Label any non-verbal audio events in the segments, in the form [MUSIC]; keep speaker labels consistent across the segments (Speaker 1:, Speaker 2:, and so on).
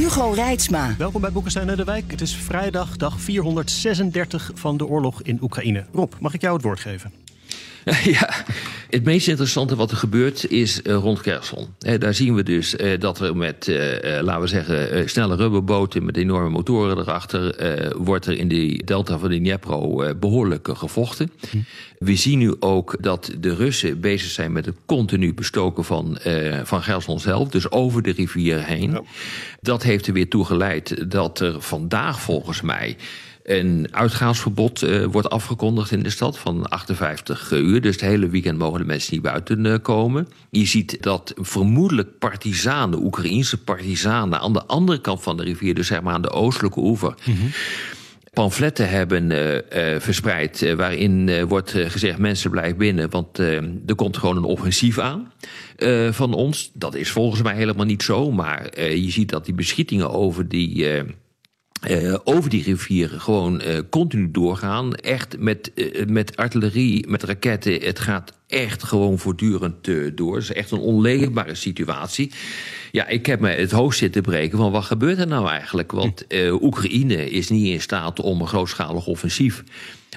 Speaker 1: Hugo Reitsma.
Speaker 2: Welkom bij Boekenstein en de Wijk. Het is vrijdag, dag 436 van de oorlog in Oekraïne. Rob, mag ik jou het woord geven? [LAUGHS]
Speaker 3: Ja, het meest interessante wat er gebeurt is uh, rond Kherson. Uh, daar zien we dus uh, dat er met, laten we zeggen, snelle rubberboten met enorme motoren erachter, wordt er in de delta van de Dnipro behoorlijk gevochten. Hm. We zien nu ook dat de Russen bezig zijn met het continu bestoken van, van Kherson zelf, dus over de rivier heen. Ja. Dat heeft er weer toe geleid dat er vandaag volgens mij een uitgaansverbod uh, wordt afgekondigd in de stad van 58 uur. Dus het hele weekend mogen de mensen niet buiten uh, komen. Je ziet dat vermoedelijk partizanen, Oekraïense partizanen... aan de andere kant van de rivier, dus zeg maar aan de oostelijke oever... Mm -hmm pamfletten hebben uh, uh, verspreid. Uh, waarin wordt gezegd: mensen blijven binnen, want er komt gewoon een offensief aan van ons. Dat is volgens mij helemaal niet zo. Maar je ziet dat die beschietingen over die uh, over die rivieren gewoon uh, continu doorgaan. Echt met, uh, met artillerie, met raketten. Het gaat echt gewoon voortdurend door. Het is echt een onleefbare situatie. Ja, ik heb me het hoofd zitten breken van wat gebeurt er nou eigenlijk? Want Oekraïne is niet in staat om een grootschalig offensief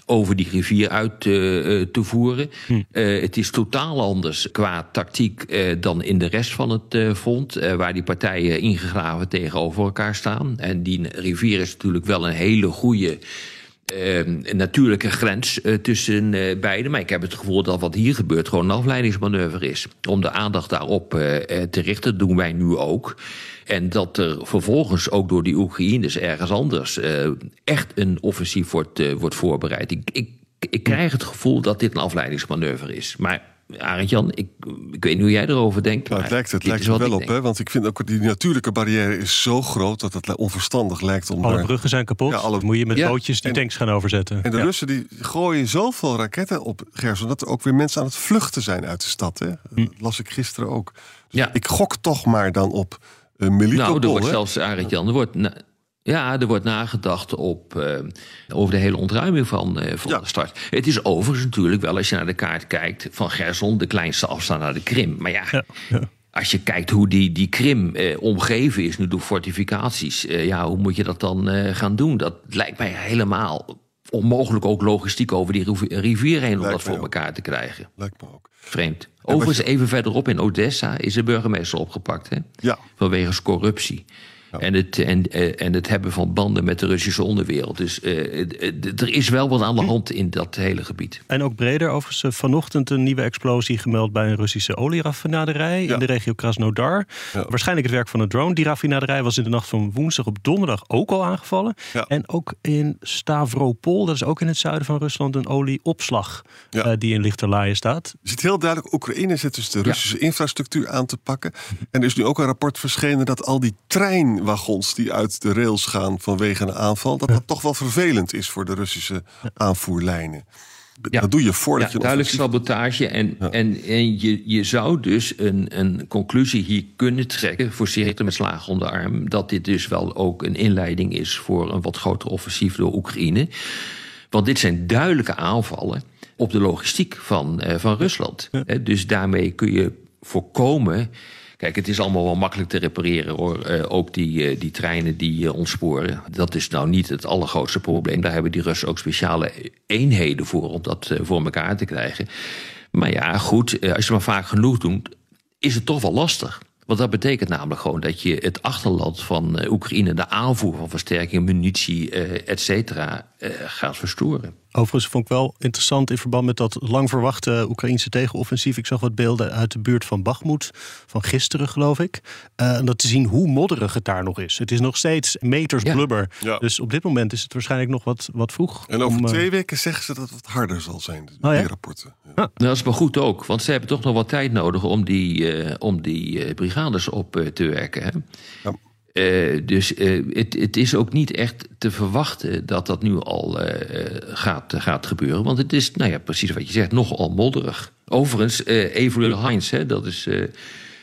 Speaker 3: over die rivier uit te, te voeren. Hm. Uh, het is totaal anders qua tactiek uh, dan in de rest van het uh, front, waar die partijen ingegraven tegenover elkaar staan. En die rivier is natuurlijk wel een hele goede. Uh, natuurlijke grens uh, tussen uh, beiden. Maar ik heb het gevoel dat wat hier gebeurt gewoon een afleidingsmanoeuvre is. Om de aandacht daarop te richten, doen wij nu ook. En dat er vervolgens ook door die Oekraïners ergens anders echt een offensief wordt, wordt voorbereid. Ik, ik, ik krijg het gevoel dat dit een afleidingsmanoeuvre is. Maar Arend Jan, ik, ik weet niet hoe jij erover denkt.
Speaker 4: Nou, het lijkt, het lijkt er wel op, hè? want ik vind ook die natuurlijke barrière is zo groot dat het onverstandig lijkt om.
Speaker 2: Alle
Speaker 4: daar...
Speaker 2: bruggen zijn kapot. Ja, alle... Moet je met ja. bootjes die en, tanks gaan overzetten.
Speaker 4: En de ja. Russen die gooien zoveel raketten op Gerson dat er ook weer mensen aan het vluchten zijn uit de stad. Hè? Hm. Dat las ik gisteren ook. Dus ja. Ik gok toch maar dan op uh, Melitopol.
Speaker 3: Nou, er wordt zelfs, Arend Jan, er wordt. Ja, er wordt nagedacht op, uh, over de hele ontruiming van, uh, van ja. de start. Het is overigens natuurlijk wel, als je naar de kaart kijkt... van Gerson de kleinste afstand naar de Krim. Maar ja, ja, ja. als je kijkt hoe die, die Krim uh, omgeven is nu door fortificaties... ja, hoe moet je dat dan gaan doen? Dat lijkt mij helemaal onmogelijk ook logistiek over die rivier heen... om lijkt dat voor ook. elkaar te krijgen.
Speaker 4: Lijkt me ook.
Speaker 3: Vreemd. Overigens, je... even verderop in Odessa is de burgemeester opgepakt. Hè?
Speaker 4: Ja.
Speaker 3: Vanwege corruptie. Ja. En, het, en, en het hebben van banden met de Russische onderwereld. Dus uh, er is wel wat aan de hand in dat hele gebied.
Speaker 2: En ook breder, overigens, vanochtend een nieuwe explosie gemeld bij een Russische olieraffinaderij ja. in de regio Krasnodar. Ja. Waarschijnlijk het werk van een drone. Die raffinaderij was in de nacht van woensdag op donderdag ook al aangevallen. En ook in Stavropol, dat is ook in het zuiden van Rusland, een olieopslag uh, die in lichterlaaien staat.
Speaker 4: Je ziet heel duidelijk, Oekraïne zit dus de Russische infrastructuur aan te pakken. En er is nu ook een rapport verschenen dat al die trein wagons die uit de rails gaan vanwege een aanval, dat dat toch wel vervelend is voor de Russische aanvoerlijnen.
Speaker 3: Ja.
Speaker 4: Dat doe je voordat
Speaker 3: ja,
Speaker 4: je.
Speaker 3: Duidelijk sabotage. En, ja. en, en je, je zou dus een, een conclusie hier kunnen trekken, voorzichtig met slagen om de arm, dat dit dus wel ook een inleiding is voor een wat groter offensief door Oekraïne. Want dit zijn duidelijke aanvallen op de logistiek van, uh, van Rusland. Dus daarmee kun je voorkomen Kijk, het is allemaal wel makkelijk te repareren hoor. Uh, ook die, uh, die treinen die uh, ontsporen. Dat is nou niet het allergrootste probleem. Daar hebben die Russen ook speciale eenheden voor om dat voor elkaar te krijgen. Maar ja, goed, als je maar vaak genoeg doet, is het toch wel lastig. Want dat betekent namelijk gewoon dat je het achterland van Oekraïne, de aanvoer van versterking, munitie, et cetera, gaat verstoren.
Speaker 2: Overigens vond ik wel interessant in verband met dat lang verwachte Oekraïnse tegenoffensief. Ik zag wat beelden uit de buurt van Bachmoed van gisteren, geloof ik. Uh, dat te zien hoe modderig het daar nog is. Het is nog steeds meters blubber. Dus op dit moment is het waarschijnlijk nog wat, wat vroeg.
Speaker 4: En over twee weken zeggen ze dat het wat harder zal zijn, de oh, rapporten.
Speaker 3: Ja. Nou, dat is maar goed ook, want ze hebben toch nog wat tijd nodig om die, om die brigades op te werken. Hè? Ja. Uh, dus uh, het, is ook niet echt te verwachten dat dat nu al uh, gaat, gaat gebeuren. Want het is, nou ja, precies wat je zegt, nogal modderig. Overigens, Avril Heinz, hè, dat is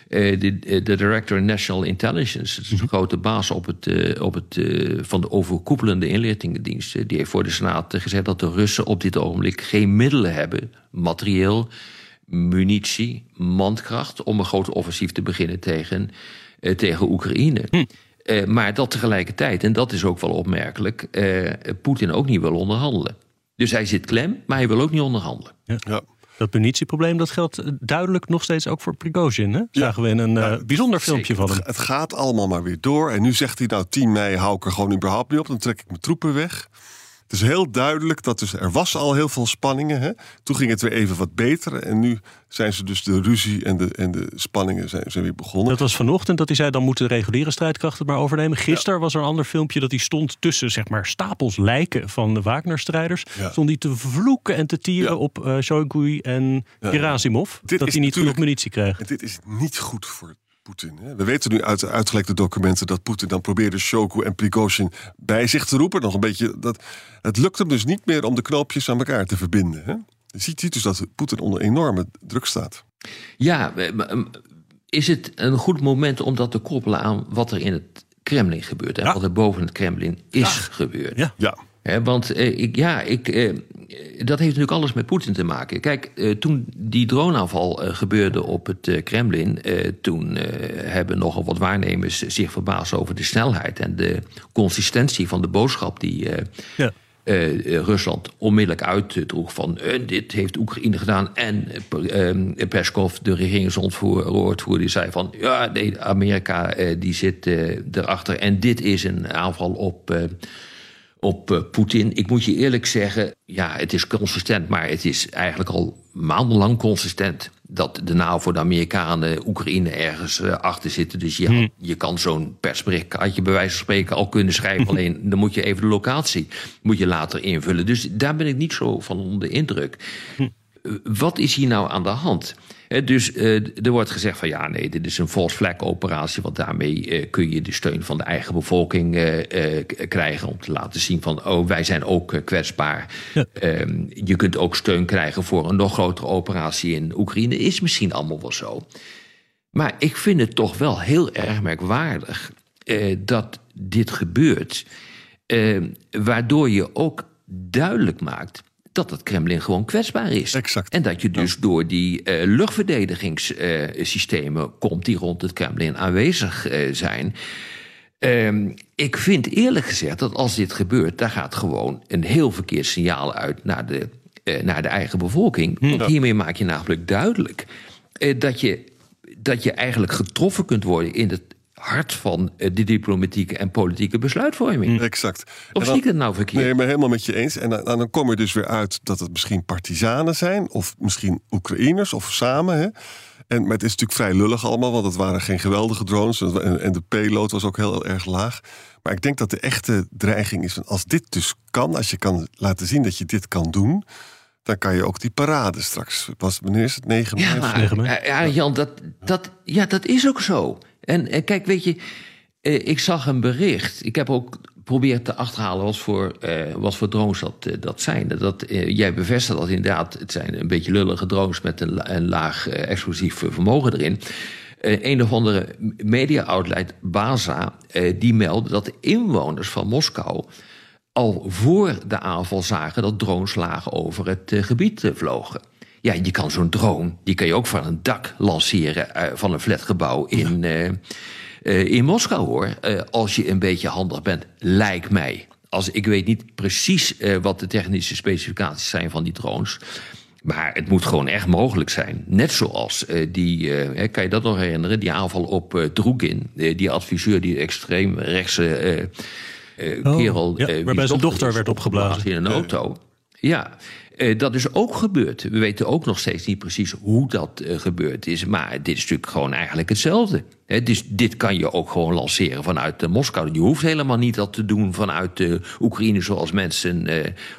Speaker 3: de, de, Director National Intelligence. Dat is een grote baas op het, op het, van de overkoepelende inlichtingendienst. Die heeft voor de Senaat gezegd dat de Russen op dit ogenblik geen middelen hebben, materieel, munitie, mandkracht, om een groot offensief te beginnen tegen eh, tegen Oekraïne. Hm. Eh, maar dat tegelijkertijd, en dat is ook wel opmerkelijk, uh, Poetin ook niet wil onderhandelen. Dus hij zit klem, maar hij wil ook niet onderhandelen.
Speaker 2: Ja. ja. Dat munitieprobleem dat geldt duidelijk nog steeds ook voor Prigozhin. Hè? Zagen we in een bijzonder filmpje van hem.
Speaker 4: Het gaat allemaal maar weer door. En nu zegt hij nou 10 mei hou ik er gewoon überhaupt niet op. Dan trek ik mijn troepen weg. Het is heel duidelijk dat dus, er was al heel veel spanningen. Hè? Toen ging het weer even wat beter. En nu zijn ze dus de ruzie en de, en de spanningen zijn, zijn weer begonnen.
Speaker 2: Dat was vanochtend dat hij zei, dan moeten de reguliere strijdkrachten maar overnemen. Gisteren was er een ander filmpje dat hij stond tussen zeg maar, stapels lijken van de Wagner-strijders. Ja. Stond hij te vloeken en te tieren op uh, en Gerasimov. dat hij niet genoeg munitie kreeg.
Speaker 4: Dit is niet goed voor we weten nu uit de uitgelekte documenten dat Poetin dan probeerde Shoku en Prigozhin bij zich te roepen. Nog een beetje dat, het lukt hem dus niet meer om de knoopjes aan elkaar te verbinden. Hè? Je ziet dus dat Poetin onder enorme druk staat.
Speaker 3: Ja, is het een goed moment om dat te koppelen aan wat er in het Kremlin gebeurt en wat er boven het Kremlin is gebeurd?
Speaker 4: Ja. ja
Speaker 3: want uh, ik, ja, ik, uh, dat heeft natuurlijk alles met Poetin te maken. Kijk, uh, toen die droneaanval gebeurde op het Kremlin, toen hebben nogal wat waarnemers zich verbaasd over de snelheid en de consistentie van de boodschap die. Ja. Rusland onmiddellijk uitdroeg van dit heeft Oekraïne gedaan. En Peskov, de regeringswoordvoerder, die zei van ja, nee, Amerika die zit erachter en dit is een aanval op op uh, Poetin. Ik moet je eerlijk zeggen, ja, het is consistent, maar het is eigenlijk al maandenlang consistent dat de NAVO, de Amerikanen, Oekraïne ergens uh, achter zitten. Dus je, hmm. je kan zo'n persbericht, had je bij wijze van spreken al kunnen schrijven. [LAUGHS] Alleen dan moet je even de locatie moet je later invullen. Dus daar ben ik niet zo van onder de indruk. Hm. Wat is hier nou aan de hand? dus uh, er wordt gezegd van ja, nee, dit is een false flag operatie, want daarmee uh, kun je de steun van de eigen bevolking uh, krijgen om te laten zien van oh, wij zijn ook kwetsbaar. Ja. Ehm, je kunt ook steun krijgen voor een nog grotere operatie in Oekraïne. Is misschien allemaal wel zo. Maar ik vind het toch wel heel erg merkwaardig dat dit gebeurt, waardoor je ook duidelijk maakt dat het Kremlin gewoon kwetsbaar is.
Speaker 4: Exact.
Speaker 3: En dat je dus door die uh, luchtverdedigingssystemen komt die rond het Kremlin aanwezig uh, zijn. Uh, ik vind eerlijk gezegd dat als dit gebeurt, daar gaat gewoon een heel verkeerd signaal uit naar de, uh, naar de eigen bevolking. Hm. Want hiermee maak je namelijk duidelijk dat, je, dat je eigenlijk getroffen kunt worden in het hart van eh, de diplomatieke en politieke besluitvorming.
Speaker 4: Mm. Exact.
Speaker 3: Of zie ik het nou verkeerd?
Speaker 4: Nee, maar helemaal met je eens. En dan, dan kom je dus weer uit dat het misschien partisanen zijn, of misschien Oekraïners, of samen. Hè? En, maar het is natuurlijk vrij lullig allemaal, want het waren geen geweldige drones. En, en de payload was ook heel, erg laag. Maar ik denk dat de echte dreiging is: als dit dus kan, als je kan laten zien dat je dit kan doen dan kan je ook die parade straks. Was, wanneer is het? 9 mei?
Speaker 3: Ja, maar, ja, Jan, dat, dat, ja, dat is ook zo. En, kijk, weet je, eh, ik zag een bericht. Ik heb ook geprobeerd te achterhalen wat voor, uh, wat voor drones dat, uh, dat zijn. Dat, jij bevestigt dat inderdaad, het zijn een beetje lullige drones met een, een laag explosief vermogen erin. een of andere media-outlet, Baza, die meldde dat de inwoners van Moskou al voor de aanval zagen dat drones lagen over het gebied vlogen. Ja, je kan zo'n drone, die kan je ook van een dak lanceren uh, van een flatgebouw in, ja. uh, in Moskou hoor. als je een beetje handig bent, lijkt mij. Als, ik weet niet precies wat de technische specificaties zijn van die drones. Maar het moet gewoon echt mogelijk zijn. Net zoals die, kan je dat nog herinneren, die aanval op Drugin. die adviseur, die extreem rechtse uh, kerel...
Speaker 2: Ja, waarbij zijn dochter werd opgeblazen.
Speaker 3: In een auto. Ja, uh, dat is ook gebeurd. We weten ook nog steeds niet precies hoe dat uh, gebeurd is. Maar dit is natuurlijk gewoon eigenlijk hetzelfde. He, dus dit kan je ook gewoon lanceren vanuit Moskou. Je hoeft helemaal niet dat te doen vanuit de Oekraïne... zoals mensen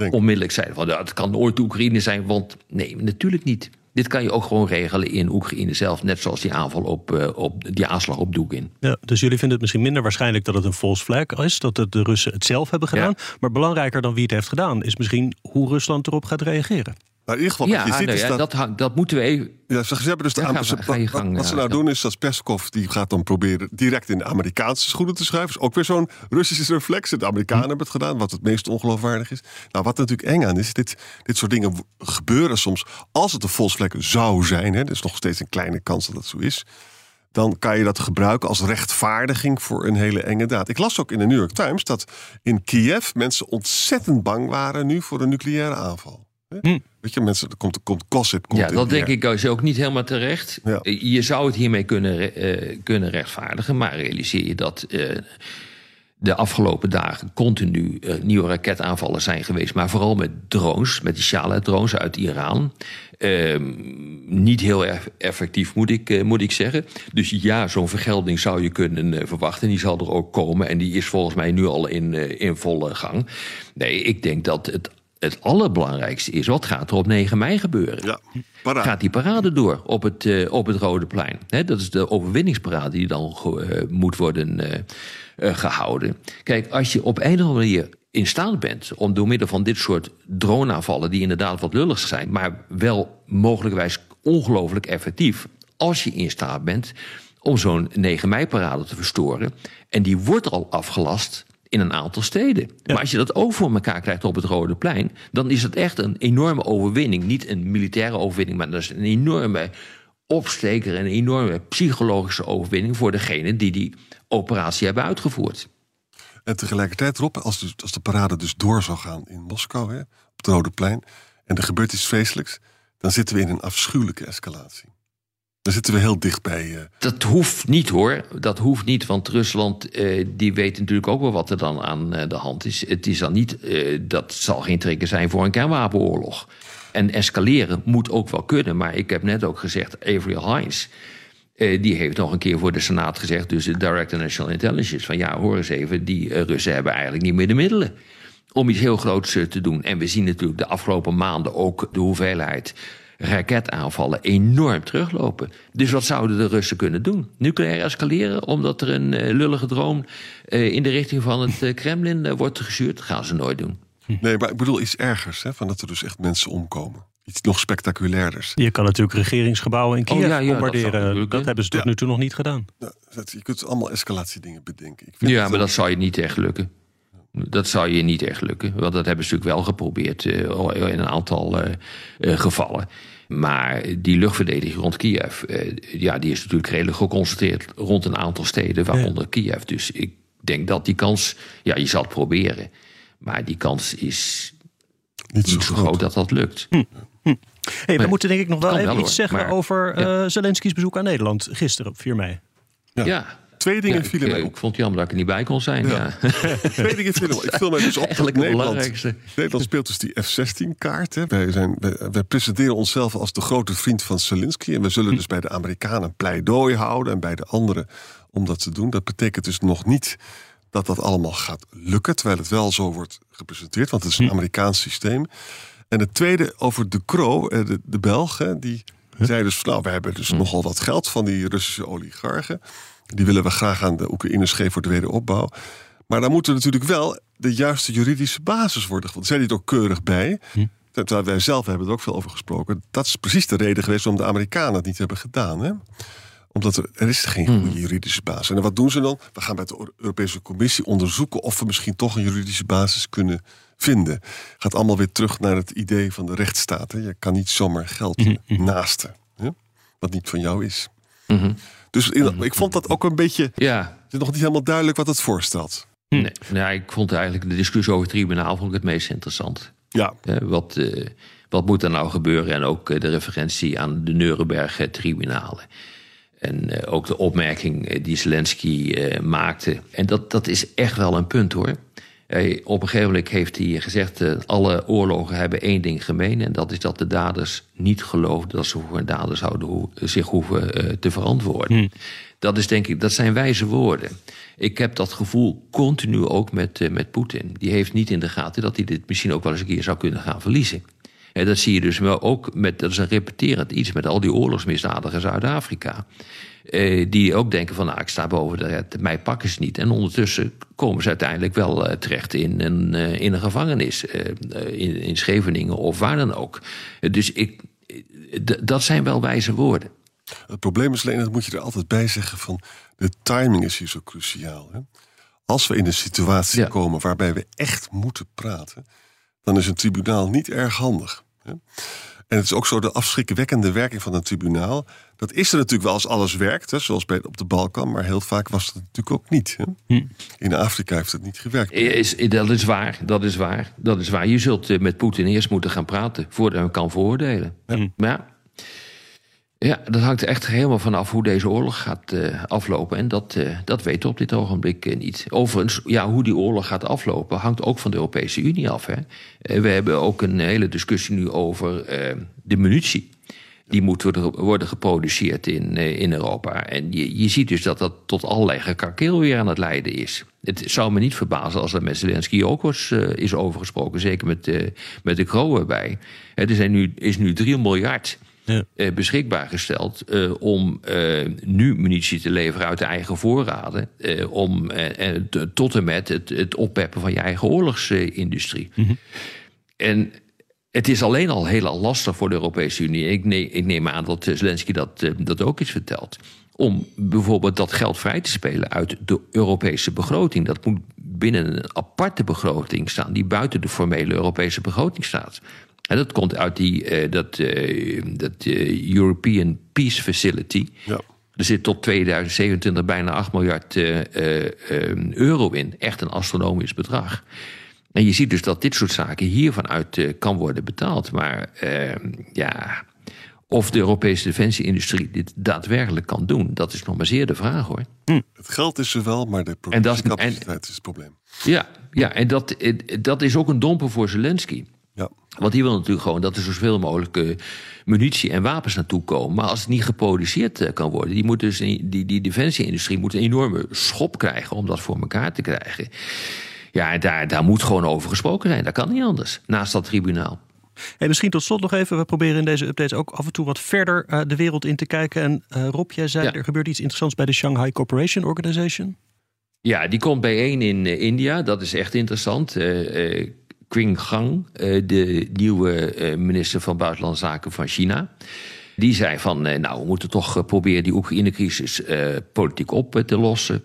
Speaker 3: onmiddellijk zeiden. Van, het kan nooit Oekraïne zijn, want nee, natuurlijk niet. Dit kan je ook gewoon regelen in Oekraïne zelf, net zoals die aanval op, uh, op die aanslag op Dugin.
Speaker 2: Ja, dus jullie vinden het misschien minder waarschijnlijk dat het een false flag is, dat het de Russen het zelf hebben gedaan. Maar belangrijker dan wie het heeft gedaan, is misschien hoe Rusland erop gaat reageren.
Speaker 4: Maar in ieder geval,
Speaker 3: ja, je ziet nou dat, dat, dat, moeten we even.
Speaker 4: Ja, ze hebben dus de
Speaker 3: ja,
Speaker 4: wat, wat, ze nou doen is dat Peskov die gaat dan proberen direct in de Amerikaanse schoenen te schuiven. Is ook weer zo'n Russische reflex. De Amerikanen hm. hebben het gedaan, wat het meest ongeloofwaardig is. Nou, wat natuurlijk eng aan is, dit, dit soort dingen gebeuren soms. Als het een volksvlek zou zijn, hè, er is nog steeds een kleine kans dat dat zo is. Dan kan je dat gebruiken als rechtvaardiging voor een hele enge daad. Ik las ook in de New York Times dat in Kiev mensen ontzettend bang waren nu voor een nucleaire aanval. Hm. Weet je, mensen, er komt, er komt gossip. Komt
Speaker 3: ja, dat denk ik is ook niet helemaal terecht. Je zou het hiermee kunnen, uh, kunnen rechtvaardigen, maar realiseer je dat uh, de afgelopen dagen continu uh, nieuwe raketaanvallen zijn geweest, maar vooral met drones, met die Shala-drones uit Iran. Ehm, niet heel erg effectief, moet ik, moet ik zeggen. Dus ja, zo'n vergelding zou je kunnen verwachten. Die zal er ook komen. En die is volgens mij nu al in, in volle gang. Nee, ik denk dat het het allerbelangrijkste is, wat gaat er op 9 mei gebeuren? Ja, gaat die parade door op het, uh, op het Rode Plein? dat is de overwinningsparade die dan uh, moet worden uh, gehouden. Kijk, als je op een of andere manier in staat bent om door middel van dit soort droneaanvallen, die inderdaad wat lullig zijn, maar wel mogelijkwijs ongelooflijk effectief, als je in staat bent om zo'n 9 mei-parade te verstoren, en die wordt al afgelast in een aantal steden. Maar als je dat ook voor elkaar krijgt op het Rode Plein, dan is het echt een enorme overwinning. Niet een militaire overwinning, maar dat is een enorme opsteker, een enorme psychologische overwinning voor degene die die operatie hebben uitgevoerd.
Speaker 4: En tegelijkertijd, Rob, als, dus, als de parade dus door zou gaan in Moskou, hè, op het Rode Plein, en er gebeurt iets vreselijks, dan zitten we in een afschuwelijke escalatie. Dan zitten we heel dichtbij. Uh...
Speaker 3: Dat hoeft niet hoor. Dat hoeft niet, want Rusland uh, die weet natuurlijk ook wel wat er dan aan uh, de hand is. Het is dan niet, dat zal geen trigger zijn voor een kernwapenoorlog. En escaleren moet ook wel kunnen. Maar ik heb net ook gezegd, Avery Hines... die heeft nog een keer voor de Senaat gezegd, dus de Director National Intelligence... van ja, hoor eens even, die Russen hebben eigenlijk niet meer de middelen om iets heel groots te doen. En we zien natuurlijk de afgelopen maanden ook de hoeveelheid raketaanvallen enorm teruglopen. Dus wat zouden de Russen kunnen doen? Nucleair escaleren omdat er een uh, lullige droom uh, in de richting van het uh, Kremlin wordt gestuurd? Dat gaan ze nooit doen.
Speaker 4: Nee, maar ik bedoel iets ergers, hè, van dat er dus echt mensen omkomen. Iets nog spectaculairders.
Speaker 2: Je kan natuurlijk regeringsgebouwen in Kiev oh, ja, ja, bombarderen. Dat, dat, hebben ze tot nu toe nog niet gedaan.
Speaker 4: Ja, je kunt allemaal escalatiedingen bedenken.
Speaker 3: Ik ja, maar dat zou je niet echt lukken. Dat zou je niet echt lukken. Want dat hebben ze natuurlijk wel geprobeerd in een aantal gevallen. Maar die luchtverdediging rond Kiev, eh, ja, die is natuurlijk redelijk geconcentreerd rond een aantal steden, waaronder Kiev. Dus ik denk dat die kans, ja, je zal het proberen. Maar die kans is niet zo, groot. dat dat lukt. Hm.
Speaker 2: Hm. Hey, we moeten denk ik nog wel even iets zeggen over ja. uh, Zelensky's bezoek aan Nederland gisteren op 4 mei.
Speaker 3: Ja. ja.
Speaker 4: Twee dingen vielen
Speaker 3: mij op. Ik vond het jammer dat ik er niet bij kon zijn. Ja. [LAUGHS]
Speaker 4: Twee dingen vielen mij Ik viel mij dus op Eigenlijk dat Nederland, Nederland speelt dus die F-16-kaart. Wij, zijn, wij, presenteren onszelf als de grote vriend van Zelensky. En we zullen dus bij de Amerikanen pleidooi houden... en bij de anderen om dat te doen. Dat betekent dus nog niet dat dat allemaal gaat lukken... terwijl het wel zo wordt gepresenteerd, want het is een hm. Amerikaans systeem. En het tweede over de Kro, eh, de, de Belgen... die zei dus, nou, we hebben dus hm. nogal wat geld van die Russische oligarchen... Die willen we graag aan de Oekraïners geven voor de wederopbouw. Maar dan moet er natuurlijk wel de juiste juridische basis worden gevonden. Zijn die er ook keurig bij? Hm. Terwijl wij zelf hebben er ook veel over gesproken. Dat is precies de reden geweest waarom de Amerikanen het niet hebben gedaan. Hè? Omdat er, er is geen hm. goede juridische basis. En wat doen ze dan? We gaan bij de Europese Commissie onderzoeken of we misschien toch een juridische basis kunnen vinden. Gaat allemaal weer terug naar het idee van de rechtsstaat. Hè? Je kan niet zomaar geld hm, hm. naasten, hè? wat niet van jou is. Mm dus ik vond dat ook een beetje. Ja. Het is nog niet helemaal duidelijk wat het voorstelt.
Speaker 3: Nee, nou, ik vond eigenlijk de discussie over het tribunaal vond ik het meest interessant.
Speaker 4: Ja.
Speaker 3: wat, uh, wat moet er nou gebeuren? En ook uh, de referentie aan de Nuremberg-tribunalen. En ook de opmerking die Zelensky maakte. En dat, dat is echt wel een punt hoor. Op een gegeven moment heeft hij gezegd: uh, alle oorlogen hebben één ding gemeen. En dat is dat de daders niet geloofden dat ze voor hun daden zouden zich hoeven te verantwoorden. Hmm. Dat, is, denk ik, dat zijn wijze woorden. Ik heb dat gevoel continu ook met, uh, met Poetin. Die heeft niet in de gaten dat hij dit misschien ook wel eens een keer zou kunnen gaan verliezen. En dat zie je dus wel ook met, dat is een repeterend iets met al die oorlogsmisdadigers uit Afrika. Eh, die ook denken van, nou, ik sta boven de red, mij pakken ze niet. En ondertussen komen ze uiteindelijk wel uh, terecht in een, uh, in een gevangenis. in, in Scheveningen of waar dan ook. dus ik, dat zijn wel wijze woorden.
Speaker 4: Het probleem is alleen, dat moet je er altijd bij zeggen, van de timing is hier zo cruciaal. Hè? Als we in een situatie komen waarbij we echt moeten praten, dan is een tribunaal niet erg handig. Hè? En het is ook zo de afschrikwekkende werking van een tribunaal. Dat is er natuurlijk wel als alles werkt, hè, zoals bij, op de Balkan, maar heel vaak was het natuurlijk ook niet. Hè? Hm. In Afrika heeft het niet gewerkt.
Speaker 3: Is, dat is waar, dat is waar, dat is waar. Je zult eh, met Poetin eerst moeten gaan praten voordat hem kan veroordelen. Ja. Maar ja, dat hangt echt helemaal vanaf hoe deze oorlog gaat uh, aflopen. En dat, uh, dat weten we op dit ogenblik uh, niet. Overigens, ja, hoe die oorlog gaat aflopen hangt ook van de Europese Unie af. Hè. we hebben ook een hele discussie nu over de munitie. Die moet worden geproduceerd in, in Europa. En je, je ziet dus dat dat tot allerlei gekakeel weer aan het leiden is. Het zou me niet verbazen als er met Zelensky ook was, is overgesproken. Zeker met, met de kroon bij. Er zijn nu, is nu 3 miljard ja. Eh, beschikbaar gesteld uh, om uh, nu munitie te leveren uit de eigen voorraden. om tot en met het, het oppeppen van je eigen oorlogsindustrie. Mm En het is alleen al heel lastig voor de Europese Unie. Ik neem, ik neem aan dat Zelensky dat, dat ook is verteld. Om bijvoorbeeld dat geld vrij te spelen uit de Europese begroting. Dat moet binnen een aparte begroting staan, die buiten de formele Europese begroting staat. En dat komt uit die, uh, dat, uh, dat uh, European Peace Facility. Ja. Er zit tot 2027 bijna 8 miljard euro in. Echt een astronomisch bedrag. En je ziet dus dat dit soort zaken hier vanuit kan worden betaald. Maar ja, of de Europese defensieindustrie dit daadwerkelijk kan doen, dat is nog maar zeer de vraag hoor.
Speaker 4: Hm. Het geld is er wel, maar de productiecapaciteit is het probleem.
Speaker 3: Ja, ja en dat, dat is ook een domper voor Zelensky. Ja. Want die wil natuurlijk gewoon dat er zoveel mogelijk uh, munitie en wapens naartoe komen. Maar als het niet geproduceerd uh, kan worden, die, moet dus, die, die defensieindustrie moet een enorme schop krijgen om dat voor elkaar te krijgen. Ja, daar, daar moet gewoon over gesproken zijn. Dat kan niet anders, naast dat tribunaal.
Speaker 2: Hey, misschien tot slot nog even. We proberen in deze updates ook af en toe wat verder uh, de wereld in te kijken. En uh, Rob, jij zei er gebeurt iets interessants bij de Shanghai Corporation Organization.
Speaker 3: Ja, die komt bijeen in India. Dat is echt interessant. Qing Gang, eh, de nieuwe eh, minister van Buitenlandse Zaken van China. Die zei van, eh, nou, we moeten toch proberen die Oekraïne-crisis politiek op te lossen.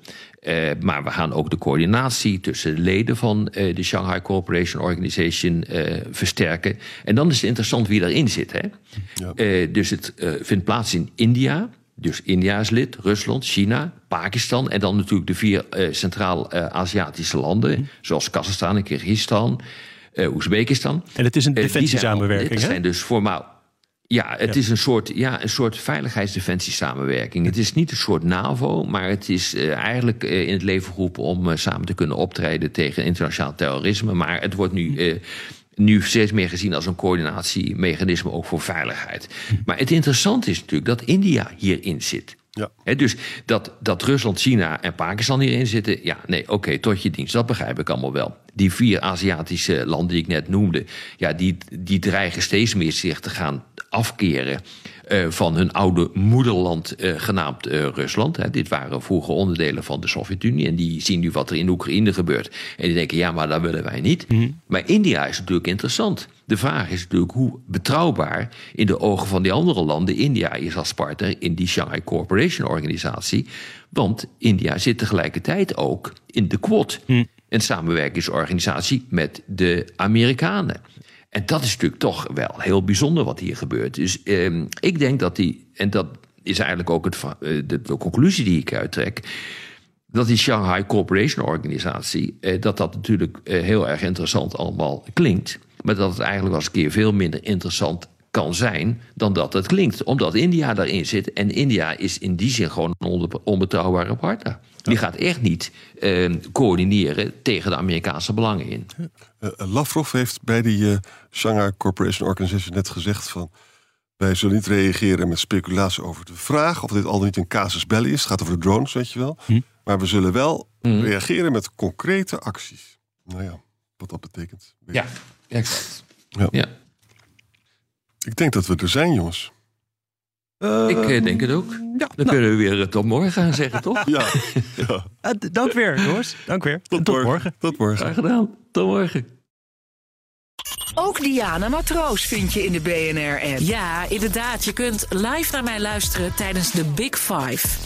Speaker 3: maar we gaan ook de coördinatie tussen de leden van de Shanghai Cooperation Organization versterken. En dan is het interessant wie daarin zit. Hè? Ja. dus het vindt plaats in India. Dus India is lid, Rusland, China, Pakistan en dan natuurlijk de vier Centraal-Aziatische landen, mhm. zoals Kazachstan en Kyrgyzstan Oezbekistan.
Speaker 2: En het is een eh, defensiesamenwerking,
Speaker 3: Het zijn dus formaal... Ja, het is een soort, ja, een soort veiligheidsdefensiesamenwerking. Het is niet een soort NAVO, maar het is uh, eigenlijk uh, in het leven geroepen om uh, samen te kunnen optreden tegen internationaal terrorisme. Maar het wordt nu, nu steeds meer gezien als een coördinatiemechanisme ook voor veiligheid. Maar het interessante is natuurlijk dat India hierin zit. Ja. dus dat, dat Rusland, China en Pakistan hierin zitten, ja, nee, oké, tot je dienst. Dat begrijp ik allemaal wel. Die vier Aziatische landen die ik net noemde, ja, die, die dreigen steeds meer zich te gaan afkeren uh, van hun oude moederland uh, genaamd uh, Rusland. Hè. Dit waren vroeger onderdelen van de Sovjet-Unie en die zien nu wat er in Oekraïne gebeurt. En die denken, ja, maar dat willen wij niet. Mm -hmm. Maar India is natuurlijk interessant. De vraag is natuurlijk hoe betrouwbaar in de ogen van die andere landen India is als partner in die Shanghai Cooperation Organisatie. Want India zit tegelijkertijd ook in de Quad, mm. Een samenwerkingsorganisatie met de Amerikanen. En dat is natuurlijk toch wel heel bijzonder wat hier gebeurt. Dus eh, ik denk dat die, en dat is eigenlijk ook het, eh, de, conclusie die ik uittrek, dat die Shanghai Cooperation Organisatie, eh, dat dat natuurlijk eh, heel erg interessant allemaal klinkt, maar dat het eigenlijk wel eens een keer veel minder interessant kan zijn dan dat het klinkt. Omdat India daarin zit. En India is in die zin gewoon een onbetrouwbare partner. Die gaat echt niet uh, coördineren tegen de Amerikaanse belangen in.
Speaker 4: Uh, Lavrov heeft bij die uh, Shanghai Corporation Organization net gezegd van... wij zullen niet reageren met speculatie over de vraag... of dit al niet een casus belli is. Het gaat over de drones, weet je wel. Hm. Maar we zullen wel hm. reageren met concrete acties. Nou ja, wat dat betekent.
Speaker 3: Ja, exact. Ja. ja.
Speaker 4: Ik denk dat we er zijn, jongens.
Speaker 3: Uh, ik denk het ook. Ja, Dan nou. kunnen we weer tot morgen gaan zeggen, toch?
Speaker 4: Ja. [LAUGHS] ja.
Speaker 2: Uh, dank weer, jongens. Dank weer.
Speaker 4: Tot, tot morgen. morgen. Tot morgen.
Speaker 3: Graag gedaan. Tot morgen.
Speaker 1: Ook Diana Matroos vind je in de BNR-app.
Speaker 5: Ja, inderdaad. Je kunt live naar mij luisteren tijdens de Big Five.